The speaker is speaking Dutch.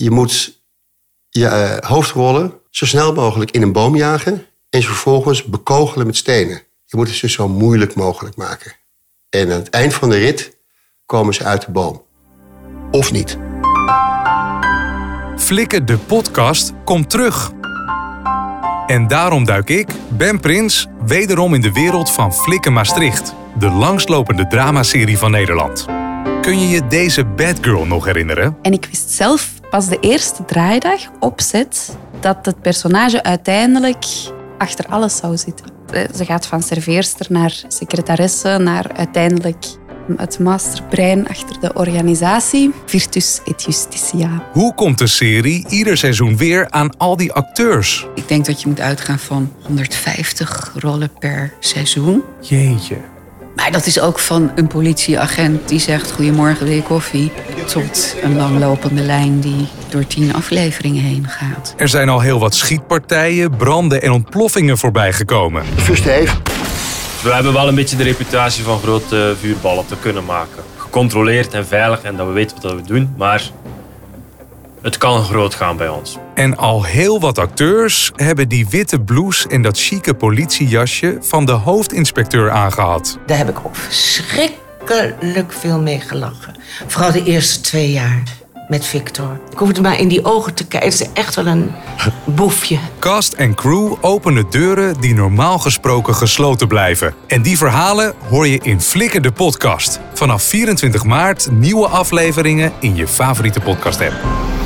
Je moet je eh, hoofdrollen zo snel mogelijk in een boom jagen en ze vervolgens bekogelen met stenen. Je moet het dus zo moeilijk mogelijk maken. En aan het eind van de rit komen ze uit de boom. Of niet. Flikken de podcast komt terug. En daarom duik ik, Ben Prins, wederom in de wereld van Flikken Maastricht. De langslopende dramaserie van Nederland. Kun je je deze Bad Girl nog herinneren? En ik wist zelf pas de eerste draaidag opzet dat het personage uiteindelijk achter alles zou zitten. Eh, Ze gaat van serveerster naar secretaresse, naar uiteindelijk het masterbrein achter de organisatie. Virtus et Justitia. Hoe komt de serie ieder seizoen weer aan al die acteurs? Ik denk dat je moet uitgaan van 150 rollen per seizoen. Jeetje. Maar dat is ook van een politieagent die zegt goedemorgen, wil je koffie? Tot een langlopende lijn die door tien afleveringen heen gaat. Er zijn al heel wat schietpartijen, branden en ontploffingen voorbijgekomen. First Dave, We hebben wel een beetje de reputatie van grote vuurballen te kunnen maken. Gecontroleerd en veilig en dat we weten wat we doen, maar het kan groot gaan bij ons. En al heel wat acteurs hebben die witte blouse en dat chique politiejasje van de hoofdinspecteur aangehad. Daar heb ik ook verschrikkelijk veel mee gelachen. Vooral de eerste twee jaar met Victor. Ik hoefde maar in die ogen te kijken. Het is echt wel een boefje. Cast en crew openen deuren die normaal gesproken gesloten blijven. En die verhalen hoor je in Flikken de podcast. Vanaf 24 maart nieuwe afleveringen in je favoriete podcast app.